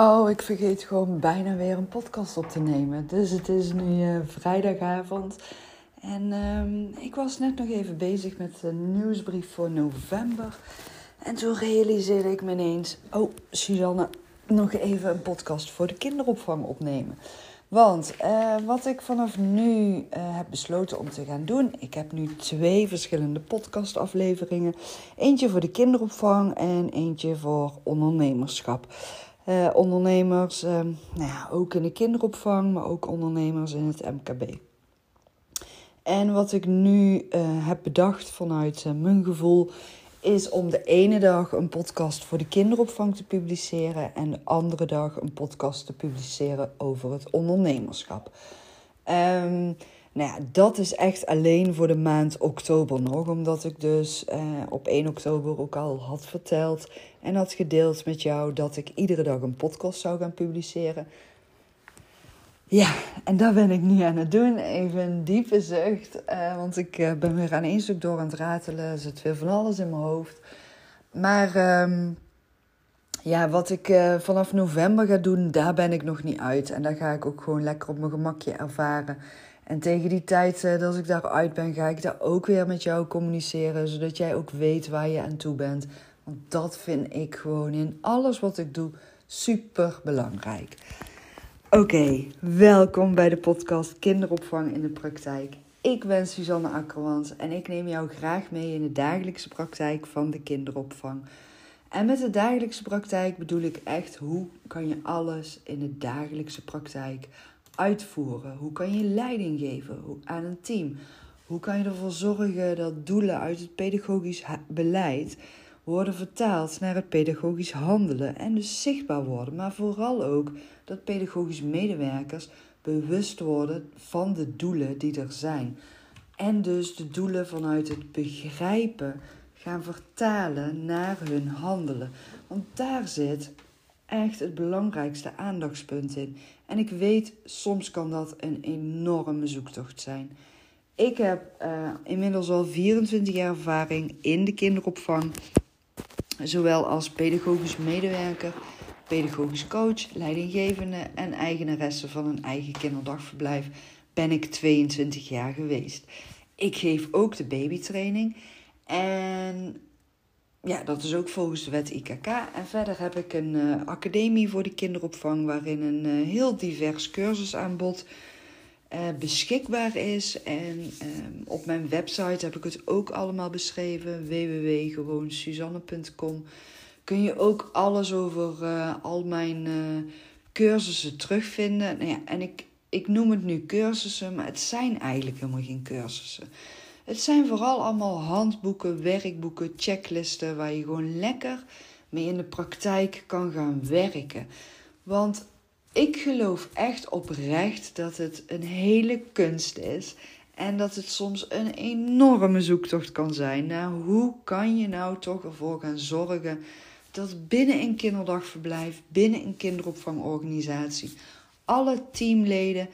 Oh, ik vergeet gewoon bijna weer een podcast op te nemen. Dus het is nu uh, vrijdagavond. En uh, ik was net nog even bezig met de nieuwsbrief voor november. En toen realiseerde ik me ineens: Oh, Suzanne, nog even een podcast voor de kinderopvang opnemen. Want uh, wat ik vanaf nu uh, heb besloten om te gaan doen, ik heb nu twee verschillende podcastafleveringen. Eentje voor de kinderopvang en eentje voor ondernemerschap. Uh, ondernemers, nou ja, ook in de kinderopvang, maar ook ondernemers in het MKB. En wat ik nu heb bedacht vanuit mijn gevoel, is om de ene dag een podcast voor de kinderopvang te publiceren en de andere dag een podcast te publiceren over het ondernemerschap. Um, nou ja, dat is echt alleen voor de maand oktober nog, omdat ik dus uh, op 1 oktober ook al had verteld en had gedeeld met jou dat ik iedere dag een podcast zou gaan publiceren. Ja, en dat ben ik nu aan het doen. Even een diepe zucht. Uh, want ik uh, ben weer aan één stuk door aan het ratelen. Er zit weer van alles in mijn hoofd. Maar um, ja, wat ik uh, vanaf november ga doen, daar ben ik nog niet uit. En daar ga ik ook gewoon lekker op mijn gemakje ervaren. En tegen die tijd dat ik daaruit ben, ga ik daar ook weer met jou communiceren. Zodat jij ook weet waar je aan toe bent. Want dat vind ik gewoon in alles wat ik doe super belangrijk. Oké, welkom bij de podcast Kinderopvang in de Praktijk. Ik ben Suzanne Akkermans en ik neem jou graag mee in de dagelijkse praktijk van de kinderopvang. En met de dagelijkse praktijk bedoel ik echt hoe kan je alles in de dagelijkse praktijk uitvoeren? Hoe kan je leiding geven aan een team? Hoe kan je ervoor zorgen dat doelen uit het pedagogisch beleid worden vertaald naar het pedagogisch handelen en dus zichtbaar worden, maar vooral ook dat pedagogisch medewerkers bewust worden van de doelen die er zijn. En dus de doelen vanuit het begrijpen gaan vertalen naar hun handelen. Want daar zit echt het belangrijkste aandachtspunt in. En ik weet, soms kan dat een enorme zoektocht zijn. Ik heb uh, inmiddels al 24 jaar ervaring in de kinderopvang zowel als pedagogisch medewerker, pedagogisch coach, leidinggevende en eigenaresse van een eigen kinderdagverblijf ben ik 22 jaar geweest. Ik geef ook de babytraining en ja, dat is ook volgens de wet IKK. En verder heb ik een uh, academie voor de kinderopvang waarin een uh, heel divers cursusaanbod uh, beschikbaar is. En um, op mijn website heb ik het ook allemaal beschreven. www.gewonsuzanne.com Kun je ook alles over al mijn cursussen terugvinden. Nou ja, en ik, ik noem het nu cursussen, maar het zijn eigenlijk helemaal geen cursussen. Het zijn vooral allemaal handboeken, werkboeken, checklisten waar je gewoon lekker mee in de praktijk kan gaan werken. Want ik geloof echt oprecht dat het een hele kunst is. En dat het soms een enorme zoektocht kan zijn naar hoe kan je nou toch ervoor gaan zorgen dat binnen een kinderdagverblijf, binnen een kinderopvangorganisatie, alle teamleden,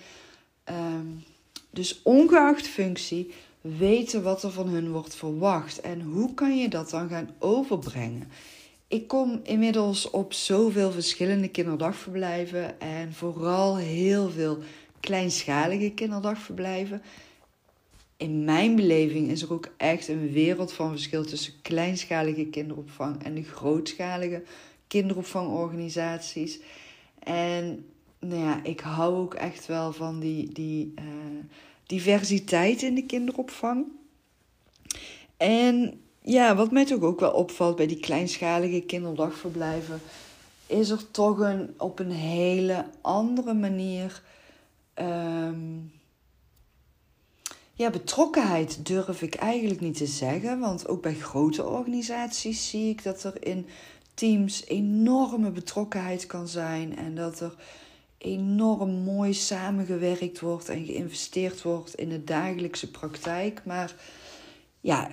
um, dus ongeacht functie, weten wat er van hun wordt verwacht. En hoe kan je dat dan gaan overbrengen? Ik kom inmiddels op zoveel verschillende kinderdagverblijven en vooral heel veel kleinschalige kinderdagverblijven. In mijn beleving is er ook echt een wereld van verschil tussen kleinschalige kinderopvang en de grootschalige kinderopvangorganisaties. En nou ja, ik hou ook echt wel van die, die uh, diversiteit in de kinderopvang. En ja, wat mij toch ook wel opvalt bij die kleinschalige kinderdagverblijven, is er toch een op een hele andere manier. Um, ja, betrokkenheid durf ik eigenlijk niet te zeggen. Want ook bij grote organisaties zie ik dat er in teams enorme betrokkenheid kan zijn. En dat er enorm mooi samengewerkt wordt en geïnvesteerd wordt in de dagelijkse praktijk. Maar ja,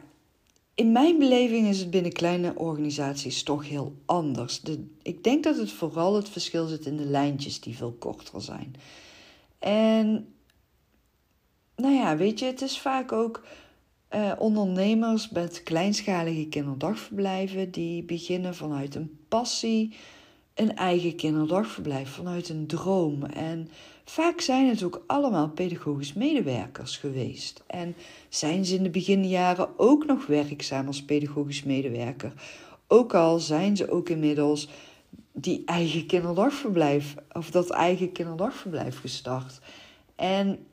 in mijn beleving is het binnen kleine organisaties toch heel anders. De, ik denk dat het vooral het verschil zit in de lijntjes die veel korter zijn. En nou ja, weet je, het is vaak ook uh, ondernemers met kleinschalige kinderdagverblijven die beginnen vanuit een passie een eigen kinderdagverblijf vanuit een droom. En vaak zijn het ook allemaal pedagogisch medewerkers geweest. En zijn ze in de beginjaren ook nog werkzaam als pedagogisch medewerker. Ook al zijn ze ook inmiddels die eigen kinderdagverblijf of dat eigen kinderdagverblijf gestart. En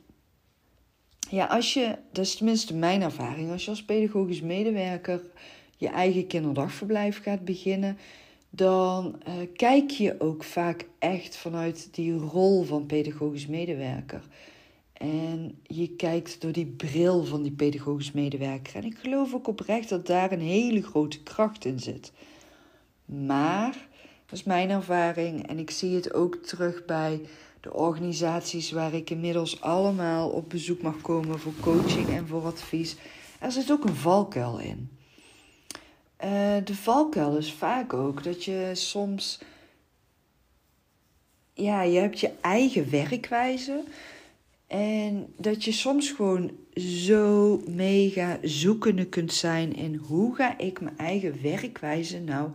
ja, als je, dat is tenminste mijn ervaring, als je als pedagogisch medewerker je eigen kinderdagverblijf gaat beginnen, dan uh, kijk je ook vaak echt vanuit die rol van pedagogisch medewerker. En je kijkt door die bril van die pedagogisch medewerker. En ik geloof ook oprecht dat daar een hele grote kracht in zit. Maar, dat is mijn ervaring en ik zie het ook terug bij de organisaties waar ik inmiddels allemaal op bezoek mag komen voor coaching en voor advies. Er zit ook een valkuil in. Uh, de valkuil is vaak ook dat je soms. Ja, je hebt je eigen werkwijze. En dat je soms gewoon zo mega zoekende kunt zijn in hoe ga ik mijn eigen werkwijze nou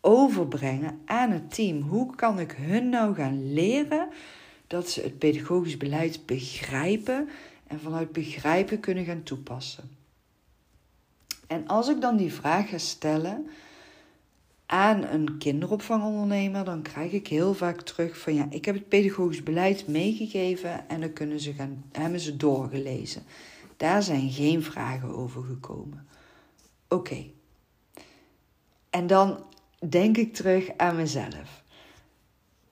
overbrengen aan het team? Hoe kan ik hun nou gaan leren dat ze het pedagogisch beleid begrijpen en vanuit begrijpen kunnen gaan toepassen? En als ik dan die vraag ga stellen aan een kinderopvangondernemer, dan krijg ik heel vaak terug van ja, ik heb het pedagogisch beleid meegegeven en dan kunnen ze gaan, hebben ze doorgelezen. Daar zijn geen vragen over gekomen. Oké. En dan denk ik terug aan mezelf.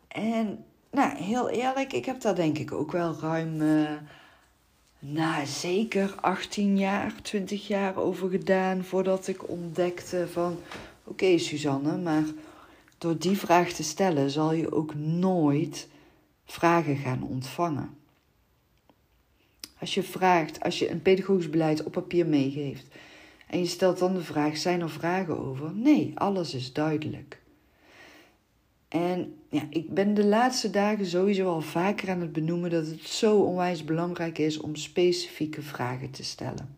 En nou, heel eerlijk, ik heb daar denk ik ook wel ruim, uh, nou zeker 18 jaar, 20 jaar over gedaan voordat ik ontdekte van, oké Suzanne, maar door die vraag te stellen zal je ook nooit vragen gaan ontvangen. Als je vraagt, als je een pedagogisch beleid op papier meegeeft en je stelt dan de vraag: zijn er vragen over? Nee, alles is duidelijk. En ja, ik ben de laatste dagen sowieso al vaker aan het benoemen dat het zo onwijs belangrijk is om specifieke vragen te stellen.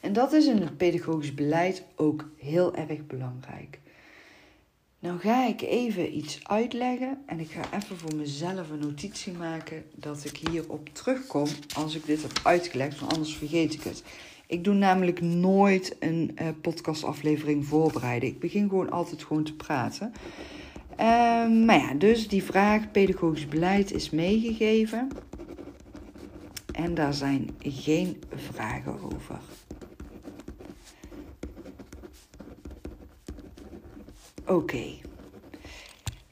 En dat is in het pedagogisch beleid ook heel erg belangrijk. Nou ga ik even iets uitleggen en ik ga even voor mezelf een notitie maken dat ik hierop terugkom als ik dit heb uitgelegd, want anders vergeet ik het. Ik doe namelijk nooit een uh, podcastaflevering voorbereiden. Ik begin gewoon altijd gewoon te praten. Uh, maar ja, dus die vraag pedagogisch beleid is meegegeven. En daar zijn geen vragen over. Oké.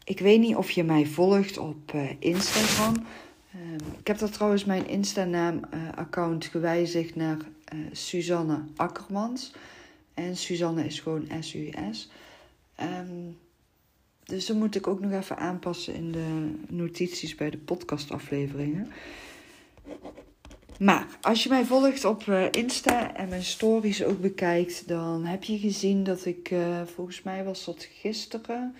Ik weet niet of je mij volgt op uh, Instagram. Ehm, ik heb dat trouwens mijn Insta-naam-account gewijzigd naar uh, Suzanne Akkermans. En Suzanne is gewoon S-U-S. Um, dus dat moet ik ook nog even aanpassen in de notities bij de podcastafleveringen. Maar als je mij volgt op uh, Insta en mijn stories ook bekijkt, dan heb je gezien dat ik, uh, volgens mij was dat gisteren,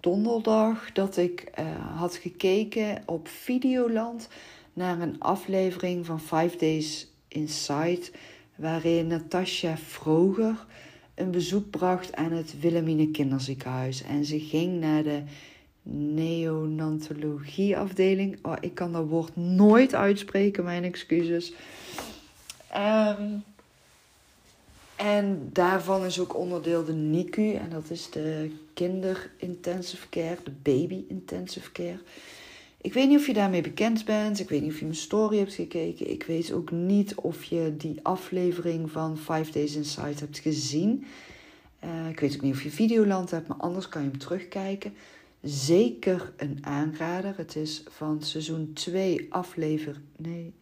donderdag, dat ik had gekeken op Videoland naar een aflevering van Five Days Inside, waarin Natasja Vroger een bezoek bracht aan het Wilhelmine Kinderziekenhuis. En ze ging naar de neonatologieafdeling. Oh, ik kan dat woord nooit uitspreken, mijn excuses. Um, en daarvan is ook onderdeel de NICU. En dat is de kinder intensive care, de baby intensive care. Ik weet niet of je daarmee bekend bent. Ik weet niet of je mijn story hebt gekeken. Ik weet ook niet of je die aflevering van Five Days Inside hebt gezien. Uh, ik weet ook niet of je Videoland hebt, maar anders kan je hem terugkijken. Zeker een aanrader. Het is van seizoen 2 aflevering. Nee.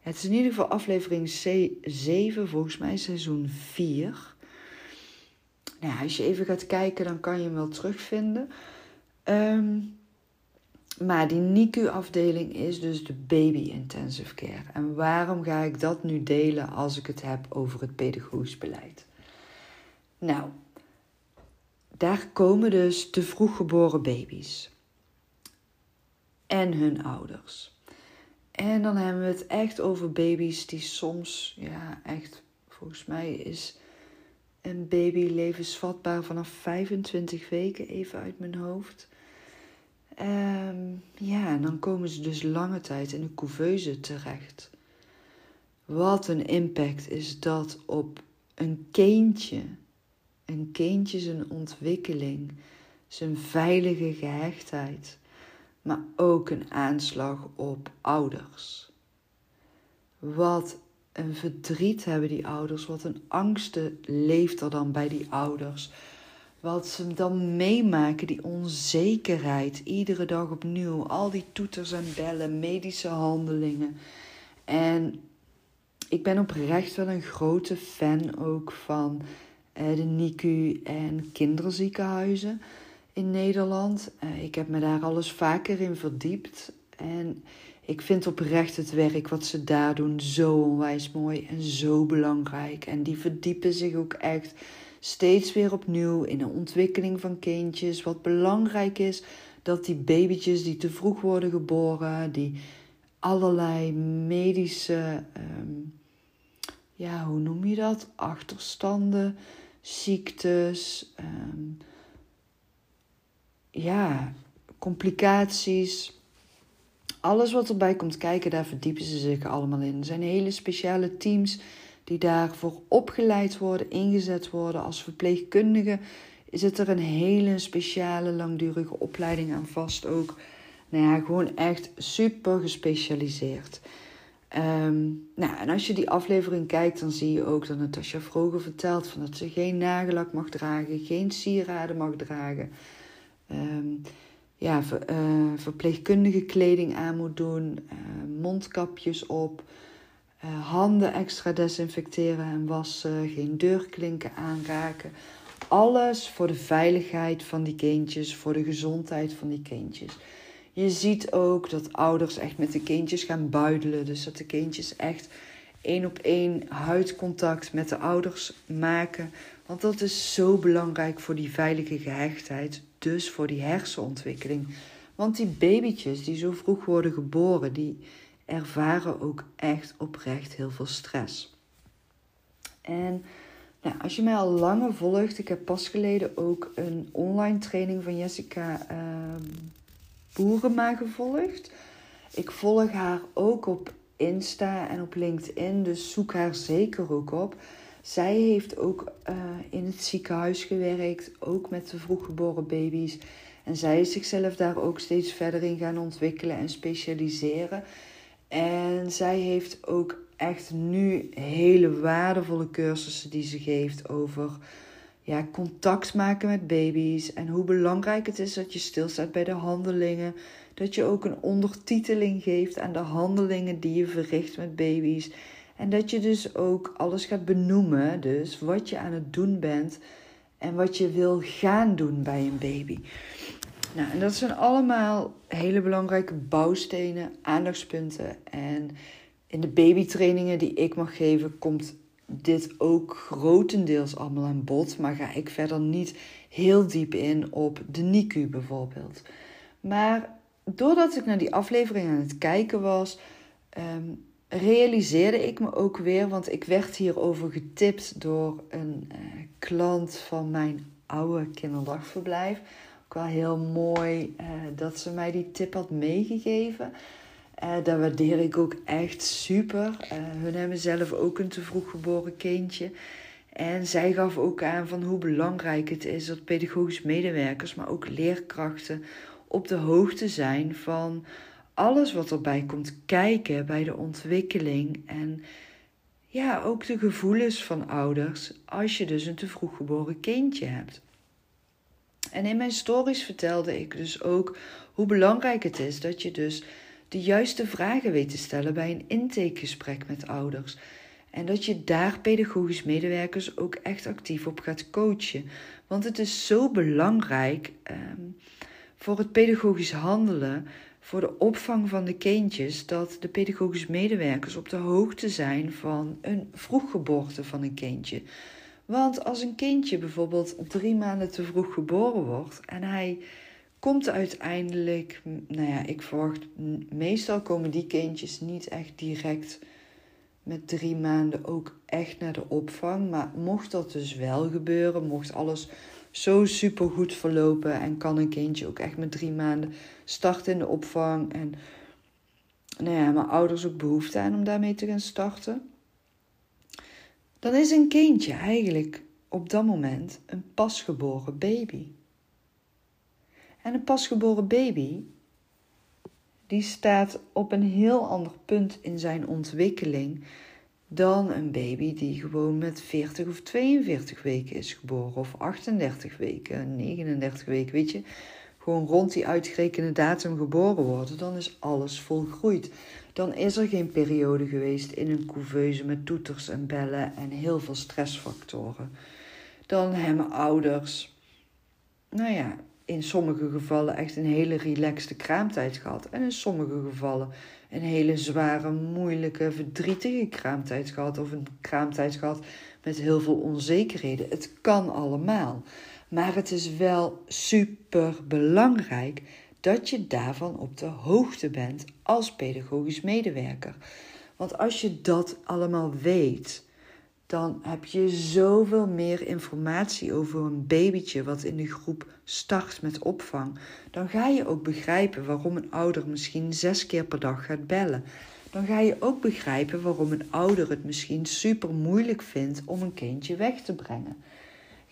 Het is in ieder geval aflevering C7, volgens mij seizoen 4. Nou, als je even gaat kijken, dan kan je hem wel terugvinden. Um, maar die NICU-afdeling is dus de baby intensive care. En waarom ga ik dat nu delen als ik het heb over het pedagogisch beleid? Nou, daar komen dus te vroeg geboren baby's. En hun ouders. En dan hebben we het echt over baby's die soms, ja, echt, volgens mij is een baby levensvatbaar vanaf 25 weken, even uit mijn hoofd. Um, ja, en dan komen ze dus lange tijd in de couveuse terecht. Wat een impact is dat op een kindje. Een kindje zijn ontwikkeling, zijn veilige gehechtheid, maar ook een aanslag op ouders. Wat een verdriet hebben die ouders, wat een angsten leeft er dan bij die ouders. Wat ze dan meemaken, die onzekerheid, iedere dag opnieuw, al die toeters en bellen, medische handelingen. En ik ben oprecht wel een grote fan ook van eh, de NICU en kinderziekenhuizen in Nederland. Eh, ik heb me daar alles vaker in verdiept. En ik vind oprecht het werk wat ze daar doen zo onwijs mooi en zo belangrijk. En die verdiepen zich ook echt steeds weer opnieuw in de ontwikkeling van kindjes. Wat belangrijk is dat die babytjes die te vroeg worden geboren, die allerlei medische, ehm, ja, hoe noem je dat? Achterstanden, ziektes, ehm, ja, complicaties. Alles wat erbij komt kijken, daar verdiepen ze zich allemaal in. Er zijn hele speciale teams die daarvoor opgeleid worden, ingezet worden als verpleegkundige. Zit er een hele speciale langdurige opleiding aan vast ook. Nou ja, gewoon echt super gespecialiseerd. Ehm, nou, en als je die aflevering kijkt, dan zie je ook dat Natasja vroeger vertelt van dat ze geen nagellak mag dragen, geen sieraden mag dragen. Um, ja, uh, verpleegkundige kleding aan moet doen, uh, mondkapjes op, uh, handen extra desinfecteren en wassen, geen deurklinken aanraken. Alles voor de veiligheid van die kindjes, voor de gezondheid van die kindjes. Je ziet ook dat ouders echt met de kindjes gaan buidelen. Dus dat de kindjes echt één op één huidcontact met de ouders maken. Want dat is zo belangrijk voor die veilige gehechtheid. Dus voor die hersenontwikkeling. Want die babytjes die zo vroeg worden geboren, die ervaren ook echt oprecht heel veel stress. En nou, als je mij al langer volgt, ik heb pas geleden ook een online training van Jessica uh, Boerema gevolgd. Ik volg haar ook op Insta en op LinkedIn, dus zoek haar zeker ook op. Zij heeft ook uh, in het ziekenhuis gewerkt, ook met de vroeggeboren baby's. En zij is zichzelf daar ook steeds verder in gaan ontwikkelen en specialiseren. En zij heeft ook echt nu hele waardevolle cursussen die ze geeft over ja, contact maken met baby's. En hoe belangrijk het is dat je stilstaat bij de handelingen. Dat je ook een ondertiteling geeft aan de handelingen die je verricht met baby's. En dat je dus ook alles gaat benoemen. Dus wat je aan het doen bent en wat je wil gaan doen bij een baby. Nou, en dat zijn allemaal hele belangrijke bouwstenen, aandachtspunten. En in de babytrainingen die ik mag geven, komt dit ook grotendeels allemaal aan bod. Maar ga ik verder niet heel diep in op de NICU bijvoorbeeld. Maar doordat ik naar die aflevering aan het kijken was, ehm, realiseerde ik me ook weer, want ik werd hierover getipt door een uh, klant van mijn oude kinderdagverblijf wel heel mooi uh, dat ze mij die tip had meegegeven. Uh, dat waardeer ik ook echt super. Uh, hun hebben zelf ook een te vroeg geboren kindje. En zij gaf ook aan van hoe belangrijk het is dat pedagogisch medewerkers, maar ook leerkrachten op de hoogte zijn van alles wat erbij komt kijken bij de ontwikkeling. En ja, ook de gevoelens van ouders als je dus een te vroeg geboren kindje hebt. En in mijn stories vertelde ik dus ook hoe belangrijk het is dat je dus de juiste vragen weet te stellen bij een intakegesprek met ouders. En dat je daar pedagogisch medewerkers ook echt actief op gaat coachen. Want het is zo belangrijk ehm, voor het pedagogisch handelen, voor de opvang van de kindjes, dat de pedagogisch medewerkers op de hoogte zijn van een vroeggeboorte van een kindje. Want als een kindje bijvoorbeeld drie maanden te vroeg geboren wordt en hij komt uiteindelijk, nou ja, ik verwacht, meestal komen die kindjes niet echt direct met drie maanden ook echt naar de opvang. Maar mocht dat dus wel gebeuren, mocht alles zo super goed verlopen en kan een kindje ook echt met drie maanden starten in de opvang. En nou ja, mijn ouders ook behoefte aan om daarmee te gaan starten. Dan is een kindje eigenlijk op dat moment een pasgeboren baby. En een pasgeboren baby, die staat op een heel ander punt in zijn ontwikkeling dan een baby die gewoon met 40 of 42 weken is geboren, of 38 weken, 39 weken, weet je. Gewoon rond die uitgerekende datum geboren worden, dan is alles volgroeid. Dan is er geen periode geweest in een couveuse met toeters en bellen en heel veel stressfactoren. Dan hebben ouders, nou ja, in sommige gevallen echt een hele relaxte kraamtijd gehad. En in sommige gevallen een hele zware, moeilijke, verdrietige kraamtijd gehad. Of een kraamtijd gehad met heel veel onzekerheden. Het kan allemaal. Maar het is wel super belangrijk dat je daarvan op de hoogte bent als pedagogisch medewerker. Want als je dat allemaal weet, dan heb je zoveel meer informatie over een babytje wat in de groep start met opvang. Dan ga je ook begrijpen waarom een ouder misschien zes keer per dag gaat bellen. Dan ga je ook begrijpen waarom een ouder het misschien super moeilijk vindt om een kindje weg te brengen.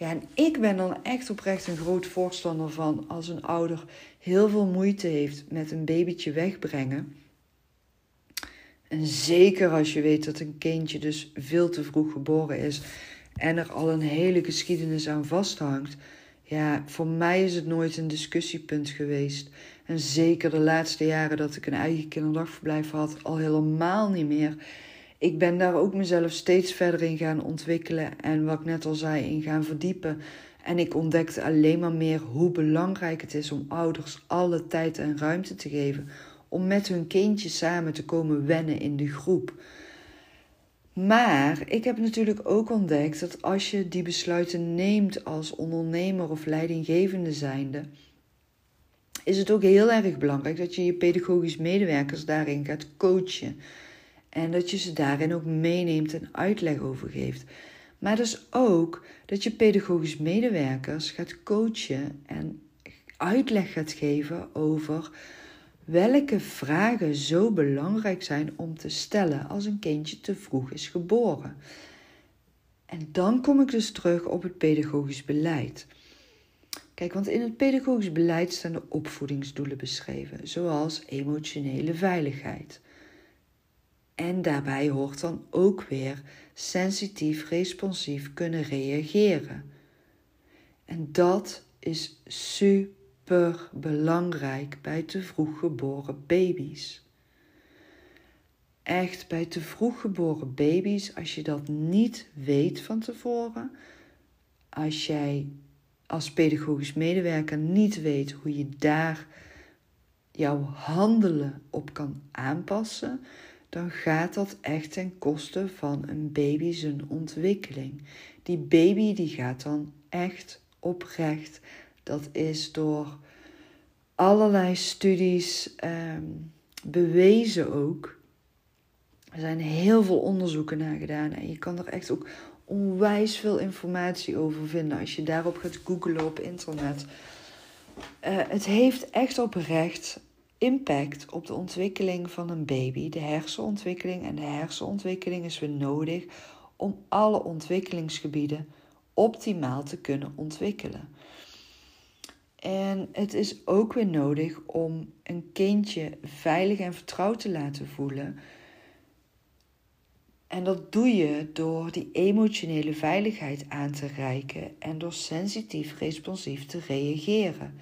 Ja, en ik ben dan echt oprecht een groot voorstander van als een ouder heel veel moeite heeft met een babytje wegbrengen en zeker als je weet dat een kindje dus veel te vroeg geboren is en er al een hele geschiedenis aan vasthangt. Ja, voor mij is het nooit een discussiepunt geweest. En zeker de laatste jaren dat ik een eigen kinderdagverblijf had, al helemaal niet meer. Ik ben daar ook mezelf steeds verder in gaan ontwikkelen en wat ik net al zei, in gaan verdiepen. En ik ontdekte alleen maar meer hoe belangrijk het is om ouders alle tijd en ruimte te geven om met hun kindje samen te komen wennen in de groep. Maar ik heb natuurlijk ook ontdekt dat als je die besluiten neemt als ondernemer of leidinggevende zijnde, is het ook heel erg belangrijk dat je je pedagogisch medewerkers daarin gaat coachen. En dat je ze daarin ook meeneemt en uitleg over geeft. Maar dus ook dat je pedagogisch medewerkers gaat coachen en uitleg gaat geven over welke vragen zo belangrijk zijn om te stellen als een kindje te vroeg is geboren. En dan kom ik dus terug op het pedagogisch beleid. Kijk, want in het pedagogisch beleid staan de opvoedingsdoelen beschreven, zoals emotionele veiligheid. En daarbij hoort dan ook weer sensitief responsief kunnen reageren. En dat is super belangrijk bij te vroeg geboren baby's. Echt bij te vroeg geboren baby's, als je dat niet weet van tevoren, als jij als pedagogisch medewerker niet weet hoe je daar jouw handelen op kan aanpassen, dan gaat dat echt ten koste van een baby zijn ontwikkeling. Die baby die gaat dan echt oprecht dat is door allerlei studies ehm, bewezen ook. Er zijn heel veel onderzoeken naar gedaan en je kan er echt ook onwijs veel informatie over vinden als je daarop gaat googlen op internet. Uh, het heeft echt oprecht impact op de ontwikkeling van een baby, de hersenontwikkeling. En de hersenontwikkeling is weer nodig om alle ontwikkelingsgebieden optimaal te kunnen ontwikkelen. En het is ook weer nodig om een kindje veilig en vertrouwd te laten voelen. En dat doe je door die emotionele veiligheid aan te reiken en door sensitief responsief te reageren.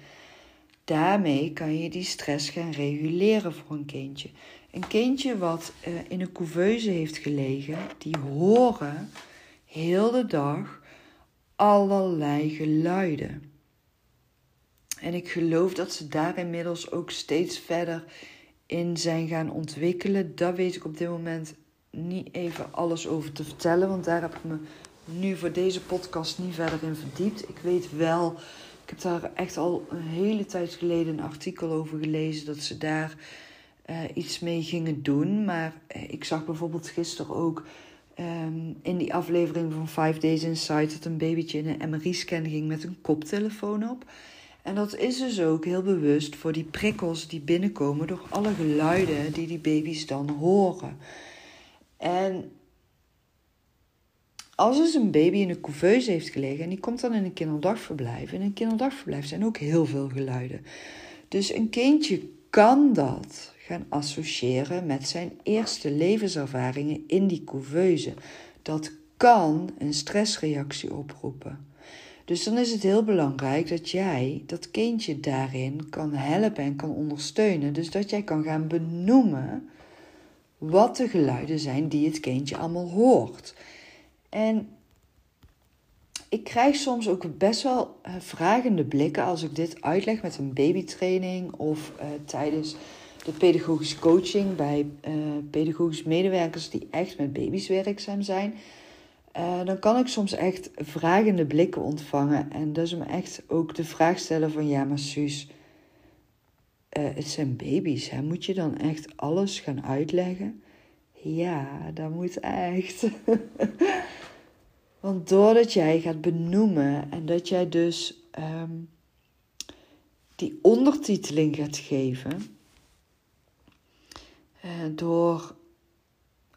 Daarmee kan je die stress gaan reguleren voor een kindje. Een kindje wat uh, in een couveuse heeft gelegen, die horen heel de dag allerlei geluiden. En ik geloof dat ze daar inmiddels ook steeds verder in zijn gaan ontwikkelen. Daar weet ik op dit moment niet even alles over te vertellen, want daar heb ik me nu voor deze podcast niet verder in verdiept. Ik weet wel, ik heb daar echt al een hele tijd geleden een artikel over gelezen dat ze daar iets mee gingen doen. Maar ik zag bijvoorbeeld gisteren ook Ehm, in die aflevering van Five Days Inside dat een babytje in een MRI-scan ging met een koptelefoon op. En dat is dus ook heel bewust voor die prikkels die binnenkomen door alle geluiden die die baby's dan horen. En als dus een baby in een couveuse heeft gelegen en die komt dan in een kinderdagverblijf. In een kinderdagverblijf zijn ook heel veel geluiden. Dus een kindje kan dat gaan associëren met zijn eerste levenservaringen in die couveuse. Dat kan een stressreactie oproepen. Dus dan is het heel belangrijk dat jij dat kindje daarin kan helpen en kan ondersteunen. Dus dat jij kan gaan benoemen wat de geluiden zijn die het kindje allemaal hoort. En ik krijg soms ook best wel uh, vragende blikken als ik dit uitleg met een babytraining of uh, tijdens de pedagogische coaching bij uh, pedagogische medewerkers die echt met baby's werkzaam zijn. Dan kan ik soms echt vragende blikken ontvangen. En is me echt ook de vraag stellen van ja, maar Suus, het zijn baby's. Hè? Moet je dan echt alles gaan uitleggen? Ja, dat moet echt. Want doordat jij gaat benoemen en dat jij dus um, die ondertiteling gaat geven, uh, door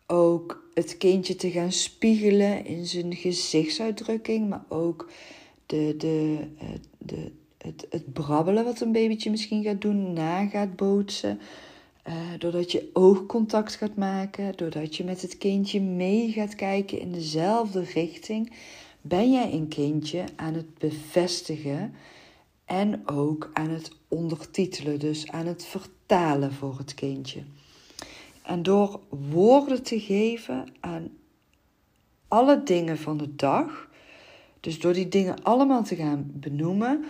ook het kindje te gaan spiegelen in zijn gezichtsuitdrukking, maar ook de, de, uh, de, het, het brabbelen wat een babytje misschien gaat doen, na gaat bootsen. Uh, doordat je oogcontact gaat maken, doordat je met het kindje mee gaat kijken in dezelfde richting, ben jij een kindje aan het bevestigen en ook aan het ondertitelen, dus aan het vertalen voor het kindje. En door woorden te geven aan alle dingen van de dag, dus door die dingen allemaal te gaan benoemen,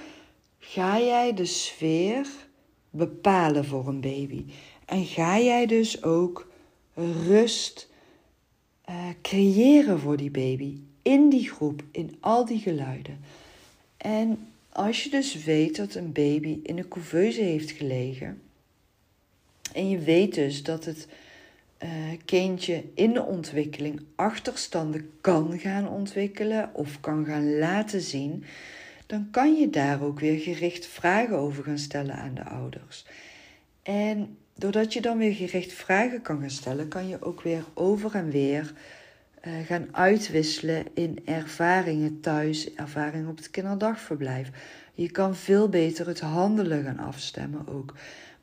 ga jij de sfeer bepalen voor een baby. En ga jij dus ook rust uh, creëren voor die baby. In die groep, in al die geluiden. En als je dus weet dat een baby in een couveuse heeft gelegen. En je weet dus dat het uh, kindje in de ontwikkeling achterstanden kan gaan ontwikkelen of kan gaan laten zien. Dan kan je daar ook weer gericht vragen over gaan stellen aan de ouders. En doordat je dan weer gericht vragen kan gaan stellen, kan je ook weer over en weer uh, gaan uitwisselen in ervaringen thuis, ervaringen op het kinderdagverblijf. Je kan veel beter het handelen gaan afstemmen ook.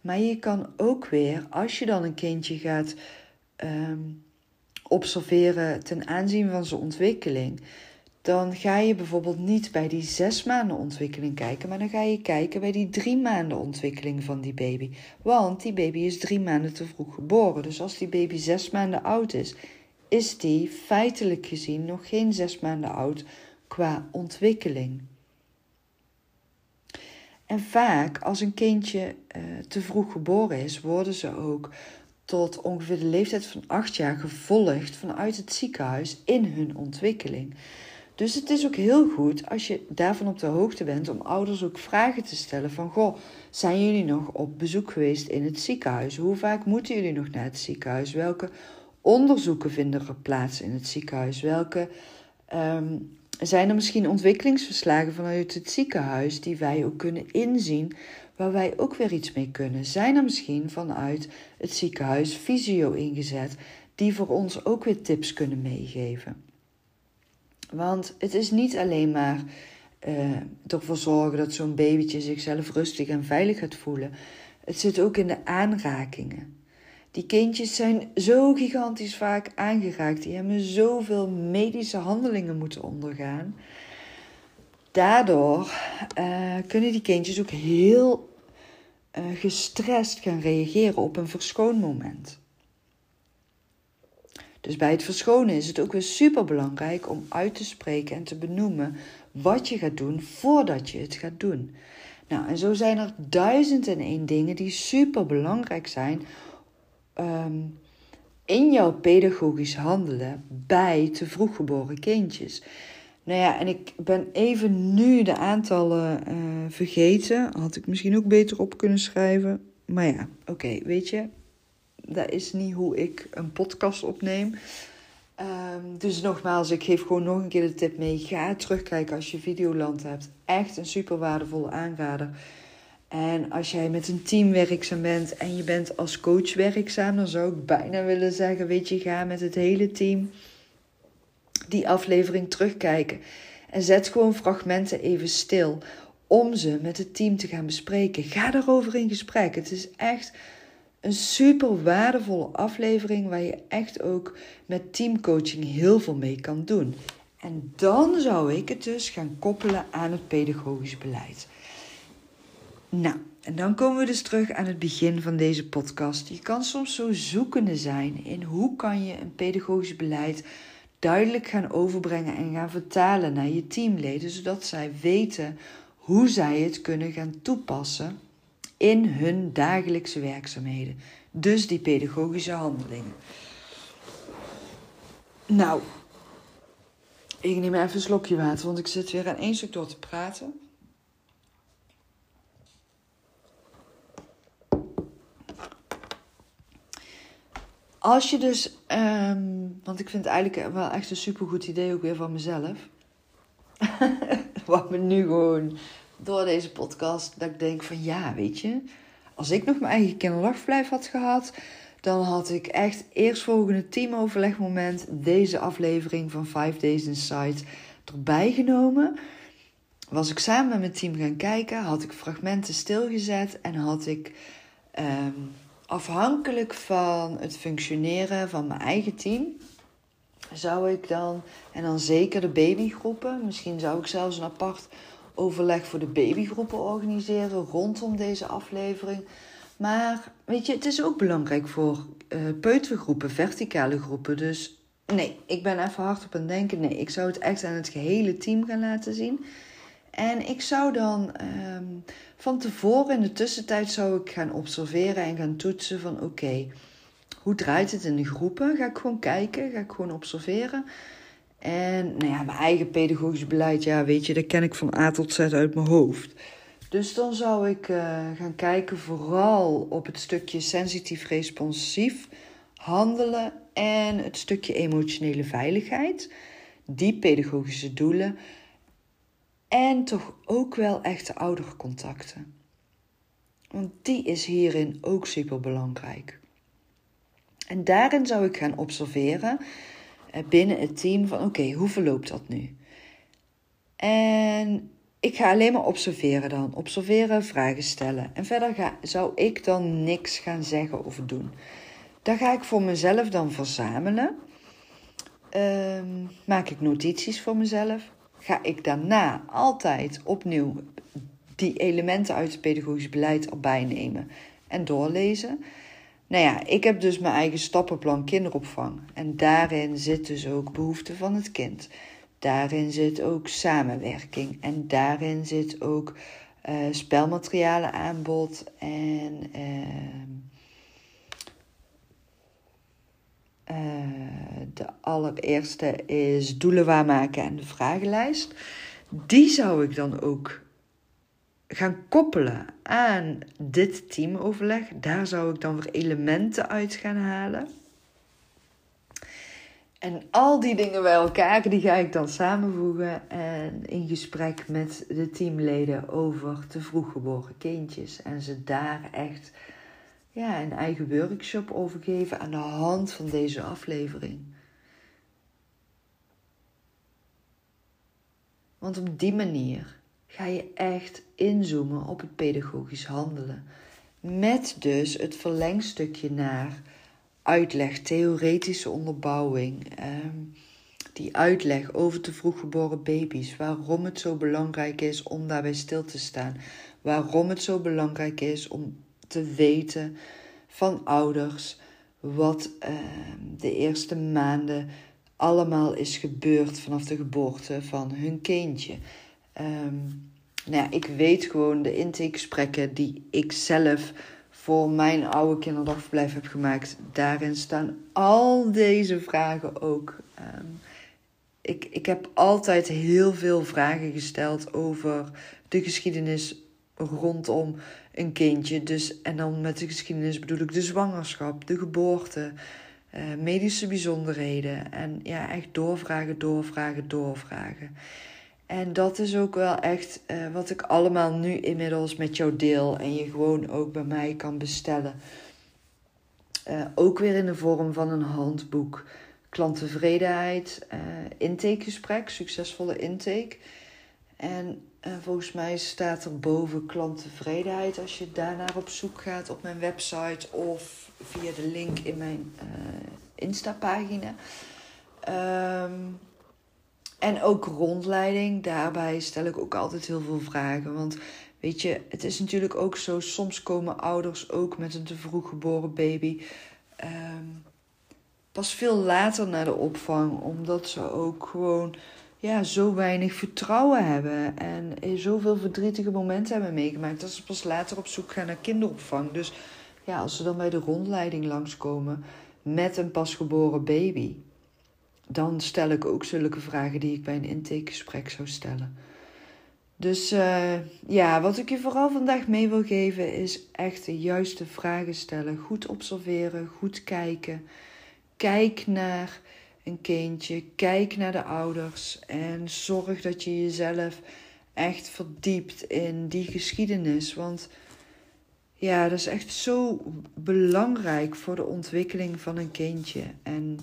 Maar je kan ook weer, als je dan een kindje gaat um, observeren ten aanzien van zijn ontwikkeling, dan ga je bijvoorbeeld niet bij die zes maanden ontwikkeling kijken, maar dan ga je kijken bij die drie maanden ontwikkeling van die baby. Want die baby is drie maanden te vroeg geboren. Dus als die baby zes maanden oud is, is die feitelijk gezien nog geen zes maanden oud qua ontwikkeling. En vaak, als een kindje uh, te vroeg geboren is, worden ze ook tot ongeveer de leeftijd van acht jaar gevolgd vanuit het ziekenhuis in hun ontwikkeling. Dus het is ook heel goed als je daarvan op de hoogte bent om ouders ook vragen te stellen van goh, zijn jullie nog op bezoek geweest in het ziekenhuis? Hoe vaak moeten jullie nog naar het ziekenhuis? Welke onderzoeken vinden er plaats in het ziekenhuis? Welke um, zijn er misschien ontwikkelingsverslagen vanuit het ziekenhuis die wij ook kunnen inzien, waar wij ook weer iets mee kunnen? Zijn er misschien vanuit het ziekenhuis fysio ingezet die voor ons ook weer tips kunnen meegeven? Want het is niet alleen maar uh, ervoor zorgen dat zo'n babytje zichzelf rustig en veilig gaat voelen. Het zit ook in de aanrakingen. Die kindjes zijn zo gigantisch vaak aangeraakt. Die hebben zoveel medische handelingen moeten ondergaan. Daardoor uh, kunnen die kindjes ook heel uh, gestrest gaan reageren op een verschoonmoment. Dus bij het verschonen is het ook weer super belangrijk om uit te spreken en te benoemen wat je gaat doen voordat je het gaat doen. Nou, en zo zijn er duizend en één dingen die super belangrijk zijn um, in jouw pedagogisch handelen bij te vroeg geboren kindjes. Nou ja, en ik ben even nu de aantallen uh, vergeten. Had ik misschien ook beter op kunnen schrijven. Maar ja, oké, weet je, Dat is niet hoe ik een podcast opneem. Ehm, dus nogmaals, ik geef gewoon nog een keer de tip mee. Ga terugkijken als je Videoland hebt. Echt een super waardevolle aanrader. En als jij met een team werkzaam bent en je bent als coach werkzaam, dan zou ik bijna willen zeggen: Weet je, ga met het hele team die aflevering terugkijken. En zet gewoon fragmenten even stil om ze met het team te gaan bespreken. Ga daarover in gesprek. Het is echt een super waardevolle aflevering waar je echt ook met teamcoaching heel veel mee kan doen. En dan zou ik het dus gaan koppelen aan het pedagogisch beleid. Nou, en dan komen we dus terug aan het begin van deze podcast. Je kan soms zo zoekende zijn in hoe kan je een pedagogisch beleid duidelijk gaan overbrengen en gaan vertalen naar je teamleden, zodat zij weten hoe zij het kunnen gaan toepassen in hun dagelijkse werkzaamheden. Dus die pedagogische handelingen. Nou, ik neem even een slokje water, want ik zit weer aan één stuk door te praten. Als je dus, um, want ik vind het eigenlijk wel echt een supergoed idee ook weer van mezelf. Wat me nu gewoon door deze podcast, dat ik denk van ja, weet je, als ik nog mijn eigen kinderdagverblijf had gehad, dan had ik echt eerstvolgende teamoverlegmoment deze aflevering van 5 Days Inside erbij genomen. Was ik samen met mijn team gaan kijken, had ik fragmenten stilgezet en had ik um, afhankelijk van het functioneren van mijn eigen team, zou ik dan, en dan zeker de babygroepen, misschien zou ik zelfs een apart overleg voor de babygroepen organiseren rondom deze aflevering. Maar weet je, het is ook belangrijk voor uh, peutergroepen, verticale groepen. Dus nee, ik ben even hard op aan het denken. Nee, ik zou het echt aan het gehele team gaan laten zien. En ik zou dan ehm, van tevoren in de tussentijd zou ik gaan observeren en gaan toetsen van oké, hoe draait het in de groepen? Ga ik gewoon kijken, ga ik gewoon observeren. En nou ja, mijn eigen pedagogisch beleid, ja, weet je, dat ken ik van A tot Z uit mijn hoofd. Dus dan zou ik uh, gaan kijken vooral op het stukje sensitief responsief handelen en het stukje emotionele veiligheid. Die pedagogische doelen en toch ook wel echte oudercontacten. Want die is hierin ook super belangrijk. En daarin zou ik gaan observeren eh, binnen het team van oké, hoe verloopt dat nu? En ik ga alleen maar observeren dan. Observeren, vragen stellen. En verder ga, zou ik dan niks gaan zeggen of doen. Daar ga ik voor mezelf dan verzamelen. Um, maak ik notities voor mezelf ga ik daarna altijd opnieuw die elementen uit het pedagogisch beleid erbij nemen en doorlezen. Nou ja, ik heb dus mijn eigen stappenplan kinderopvang. En daarin zit dus ook behoefte van het kind. Daarin zit ook samenwerking. En daarin zit ook uh, spelmaterialen aanbod en uh, uh, de allereerste is doelen waarmaken en de vragenlijst. Die zou ik dan ook gaan koppelen aan dit teamoverleg. Daar zou ik dan weer elementen uit gaan halen. En al die dingen bij elkaar, die ga ik dan samenvoegen en in gesprek met de teamleden over te vroeg geboren kindjes. En ze daar echt ja, een eigen workshop over geven aan de hand van deze aflevering. Want op die manier ga je echt inzoomen op het pedagogisch handelen. Met dus het verlengstukje naar uitleg, theoretische onderbouwing. Ehm, die uitleg over te vroeg geboren baby's. Waarom het zo belangrijk is om daarbij stil te staan. Waarom het zo belangrijk is om te weten van ouders wat uh, de eerste maanden allemaal is gebeurd vanaf de geboorte van hun kindje. Um, nou ja, ik weet gewoon de intakegesprekken die ik zelf voor mijn oude kinderdagverblijf heb gemaakt. Daarin staan al deze vragen ook. Um, ik, ik heb altijd heel veel vragen gesteld over de geschiedenis rondom een kindje. Dus, en dan met de geschiedenis bedoel ik de zwangerschap, de geboorte, uh, medische bijzonderheden. En ja, echt doorvragen, doorvragen, doorvragen. En dat is ook wel echt uh, wat ik allemaal nu inmiddels met jou deel. En je gewoon ook bij mij kan bestellen. Uh, ook weer in de vorm van een handboek. Klanttevredenheid, uh, intakegesprek, succesvolle intake. En volgens mij staat er boven klanttevredenheid als je daarnaar op zoek gaat op mijn website of via de link in mijn Insta-pagina. Um, en ook rondleiding. Daarbij stel ik ook altijd heel veel vragen. Want weet je, het is natuurlijk ook zo. Soms komen ouders ook met een te vroeg geboren baby. Um, pas veel later naar de opvang. Omdat ze ook gewoon ja, zo weinig vertrouwen hebben. En zoveel verdrietige momenten hebben meegemaakt. Dat ze pas later op zoek gaan naar kinderopvang. Dus ja, als ze dan bij de rondleiding langskomen met een pasgeboren baby dan stel ik ook zulke vragen die ik bij een intakegesprek zou stellen. Dus uh, ja, wat ik je vooral vandaag mee wil geven is echt de juiste vragen stellen. Goed observeren, goed kijken. Kijk naar een kindje, kijk naar de ouders en zorg dat je jezelf echt verdiept in die geschiedenis. Want ja, dat is echt zo belangrijk voor de ontwikkeling van een kindje. En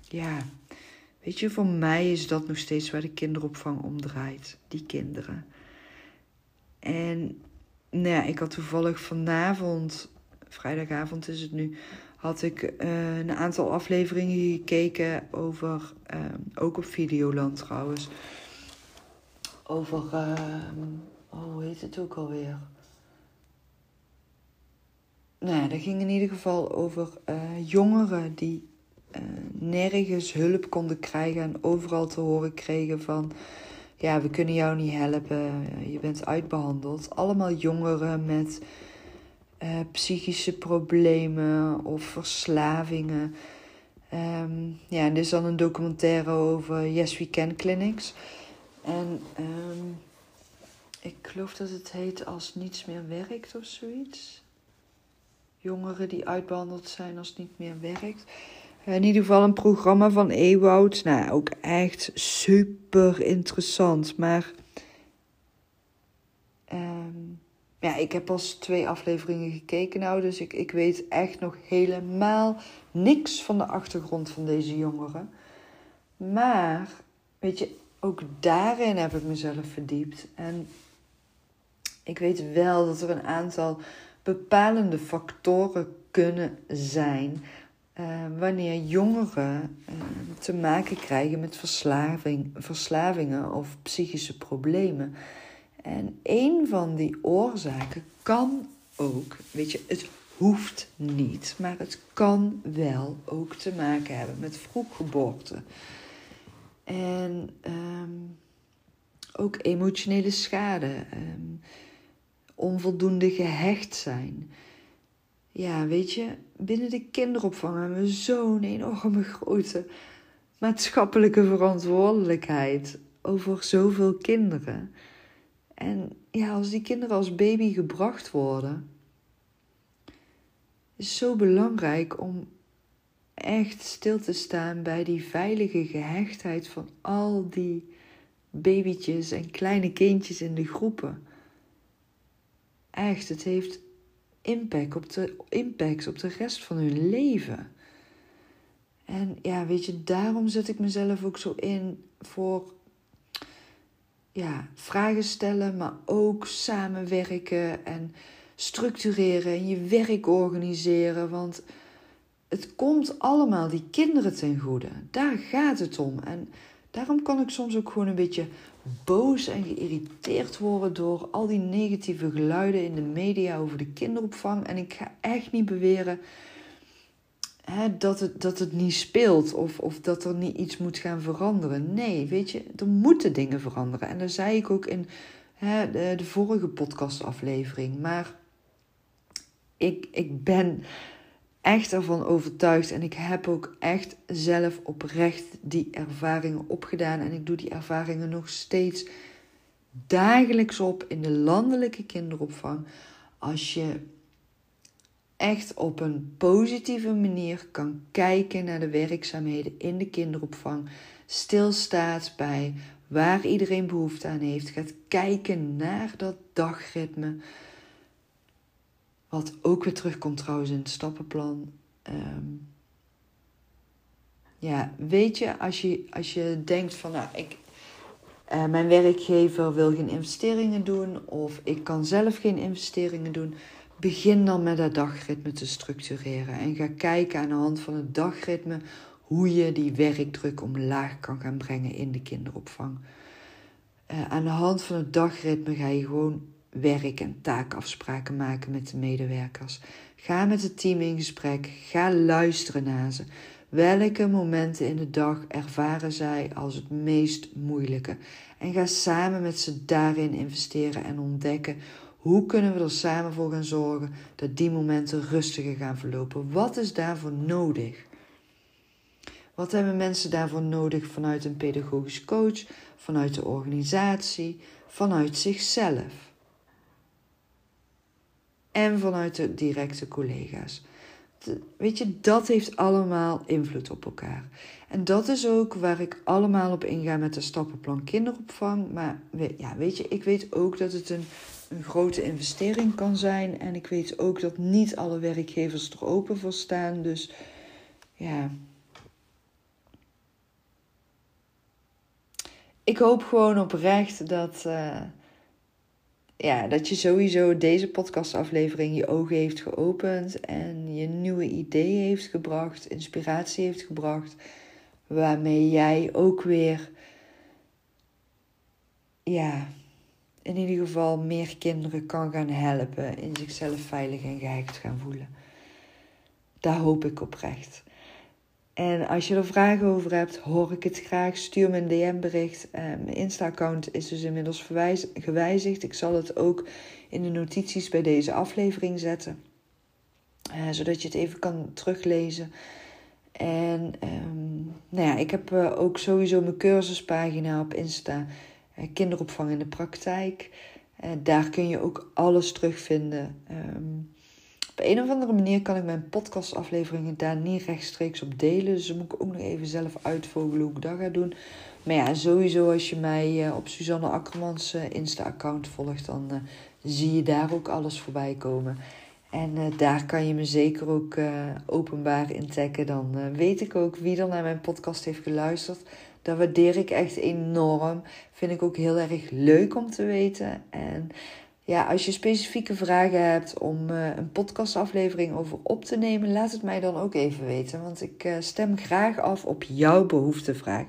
ja, weet je, voor mij is dat nog steeds waar de kinderopvang om draait. Die kinderen. En nou ja, ik had toevallig vanavond, vrijdagavond is het nu, had ik uh, een aantal afleveringen gekeken over, uh, ook op Videoland trouwens, over, uh, oh, hoe heet het ook alweer? Nou ja, dat ging in ieder geval over jongeren die uh, nergens hulp konden krijgen en overal te horen kregen van ja, we kunnen jou niet helpen, je bent uitbehandeld. Allemaal jongeren met uh, psychische problemen of verslavingen. Um, ja, en dit is dan een documentaire over Yes We Can Clinics. En um, ik geloof dat het heet Als Niets Meer Werkt of zoiets. Jongeren die uitbehandeld zijn als niet meer werkt. In ieder geval een programma van Ewoud. Nou, ook echt super interessant. Maar um, ja, ik heb pas twee afleveringen gekeken nou. Dus ik, ik weet echt nog helemaal niks van de achtergrond van deze jongeren. Maar, weet je, ook daarin heb ik mezelf verdiept. En ik weet wel dat er een aantal bepalende factoren kunnen zijn uh, wanneer jongeren uh, te maken krijgen met verslaving, verslavingen of psychische problemen. En een van die oorzaken kan ook, weet je, het hoeft niet, maar het kan wel ook te maken hebben met vroeggeboorte. En um, ook emotionele schade, um, onvoldoende gehecht zijn ja, weet je, binnen de kinderopvang hebben we zo'n enorme grote maatschappelijke verantwoordelijkheid over zoveel kinderen. En ja, als die kinderen als baby gebracht worden, is zo belangrijk om echt stil te staan bij die veilige gehechtheid van al die babytjes en kleine kindjes in de groepen. Echt, het heeft impact op de, impacts op de rest van hun leven. En ja, weet je, daarom zet ik mezelf ook zo in voor ja, vragen stellen, maar ook samenwerken en structureren en je werk organiseren. Want het komt allemaal die kinderen ten goede. Daar gaat het om. En daarom kan ik soms ook gewoon een beetje boos en geïrriteerd worden door al die negatieve geluiden in de media over de kinderopvang. En ik ga echt niet beweren hè, dat, het, dat het niet speelt of, of dat er niet iets moet gaan veranderen. Nee, weet je, er moeten dingen veranderen. En dat zei ik ook in hè, de, de vorige podcastaflevering. Maar ik, ik ben echt ervan overtuigd. En ik heb ook echt zelf oprecht die ervaringen opgedaan. En ik doe die ervaringen nog steeds dagelijks op in de landelijke kinderopvang als je echt op een positieve manier kan kijken naar de werkzaamheden in de kinderopvang, stilstaat bij waar iedereen behoefte aan heeft, gaat kijken naar dat dagritme. Wat ook weer terugkomt trouwens in het stappenplan. Ehm, ja, weet je, als je, als je denkt van nou, ik, uh, mijn werkgever wil geen investeringen doen of ik kan zelf geen investeringen doen, begin dan met dat dagritme te structureren en ga kijken aan de hand van het dagritme hoe je die werkdruk omlaag kan gaan brengen in de kinderopvang. Uh, aan de hand van het dagritme ga je gewoon werk- en taakafspraken maken met de medewerkers. Ga met het team in gesprek. Ga luisteren naar ze. Welke momenten in de dag ervaren zij als het meest moeilijke? En ga samen met ze daarin investeren en ontdekken hoe kunnen we er samen voor gaan zorgen dat die momenten rustiger gaan verlopen? Wat is daarvoor nodig? Wat hebben mensen daarvoor nodig vanuit een pedagogisch coach, vanuit de organisatie, vanuit zichzelf? En vanuit de directe collega's. Weet je, dat heeft allemaal invloed op elkaar. En dat is ook waar ik allemaal op inga met de stappenplan kinderopvang. Maar ja, weet je, ik weet ook dat het een, een grote investering kan zijn. En ik weet ook dat niet alle werkgevers er open voor staan. Dus ja. Ik hoop gewoon oprecht dat. Uh, ja, dat je sowieso deze podcastaflevering je ogen heeft geopend en je nieuwe ideeën heeft gebracht, inspiratie heeft gebracht, waarmee jij ook weer, ja, in ieder geval meer kinderen kan gaan helpen in zichzelf veilig en gehecht gaan voelen. Daar hoop ik oprecht. En als je er vragen over hebt, hoor ik het graag. Stuur me een DM-bericht. Uh, mijn Insta-account is dus inmiddels gewijzigd. Ik zal het ook in de notities bij deze aflevering zetten, uh, zodat je het even kan teruglezen. En um, nou ja, ik heb uh, ook sowieso mijn cursuspagina op Insta, kinderopvang in de praktijk. daar kun je ook alles terugvinden. Um, op een of andere manier kan ik mijn podcastafleveringen daar niet rechtstreeks op delen. Dus dan moet ik ook nog even zelf uitvogelen hoe ik dat ga doen. Maar ja, sowieso als je mij eh, op Suzanne Akkermans eh, Insta-account volgt, dan uh, zie je daar ook alles voorbij komen. En daar kan je me zeker ook openbaar in taggen. Dan weet ik ook wie er naar mijn podcast heeft geluisterd. Dat waardeer ik echt enorm. Vind ik ook heel erg leuk om te weten. En ja, als je specifieke vragen hebt om uh, een podcastaflevering over op te nemen, laat het mij dan ook even weten. Want ik uh, stem graag af op jouw behoeftevraag.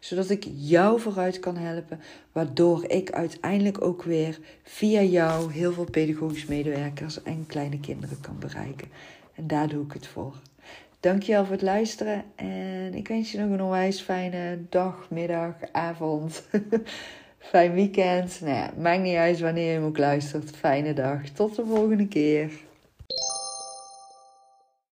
Zodat ik jou vooruit kan helpen. Waardoor ik uiteindelijk ook weer via jou heel veel pedagogisch medewerkers en kleine kinderen kan bereiken. En daar doe ik het voor. Dankjewel voor het luisteren. En ik wens je nog een onwijs fijne dag, middag, avond. Fijn weekend. Nou ja, maakt niet uit wanneer je hem ook luistert. Fijne dag. Tot de volgende keer.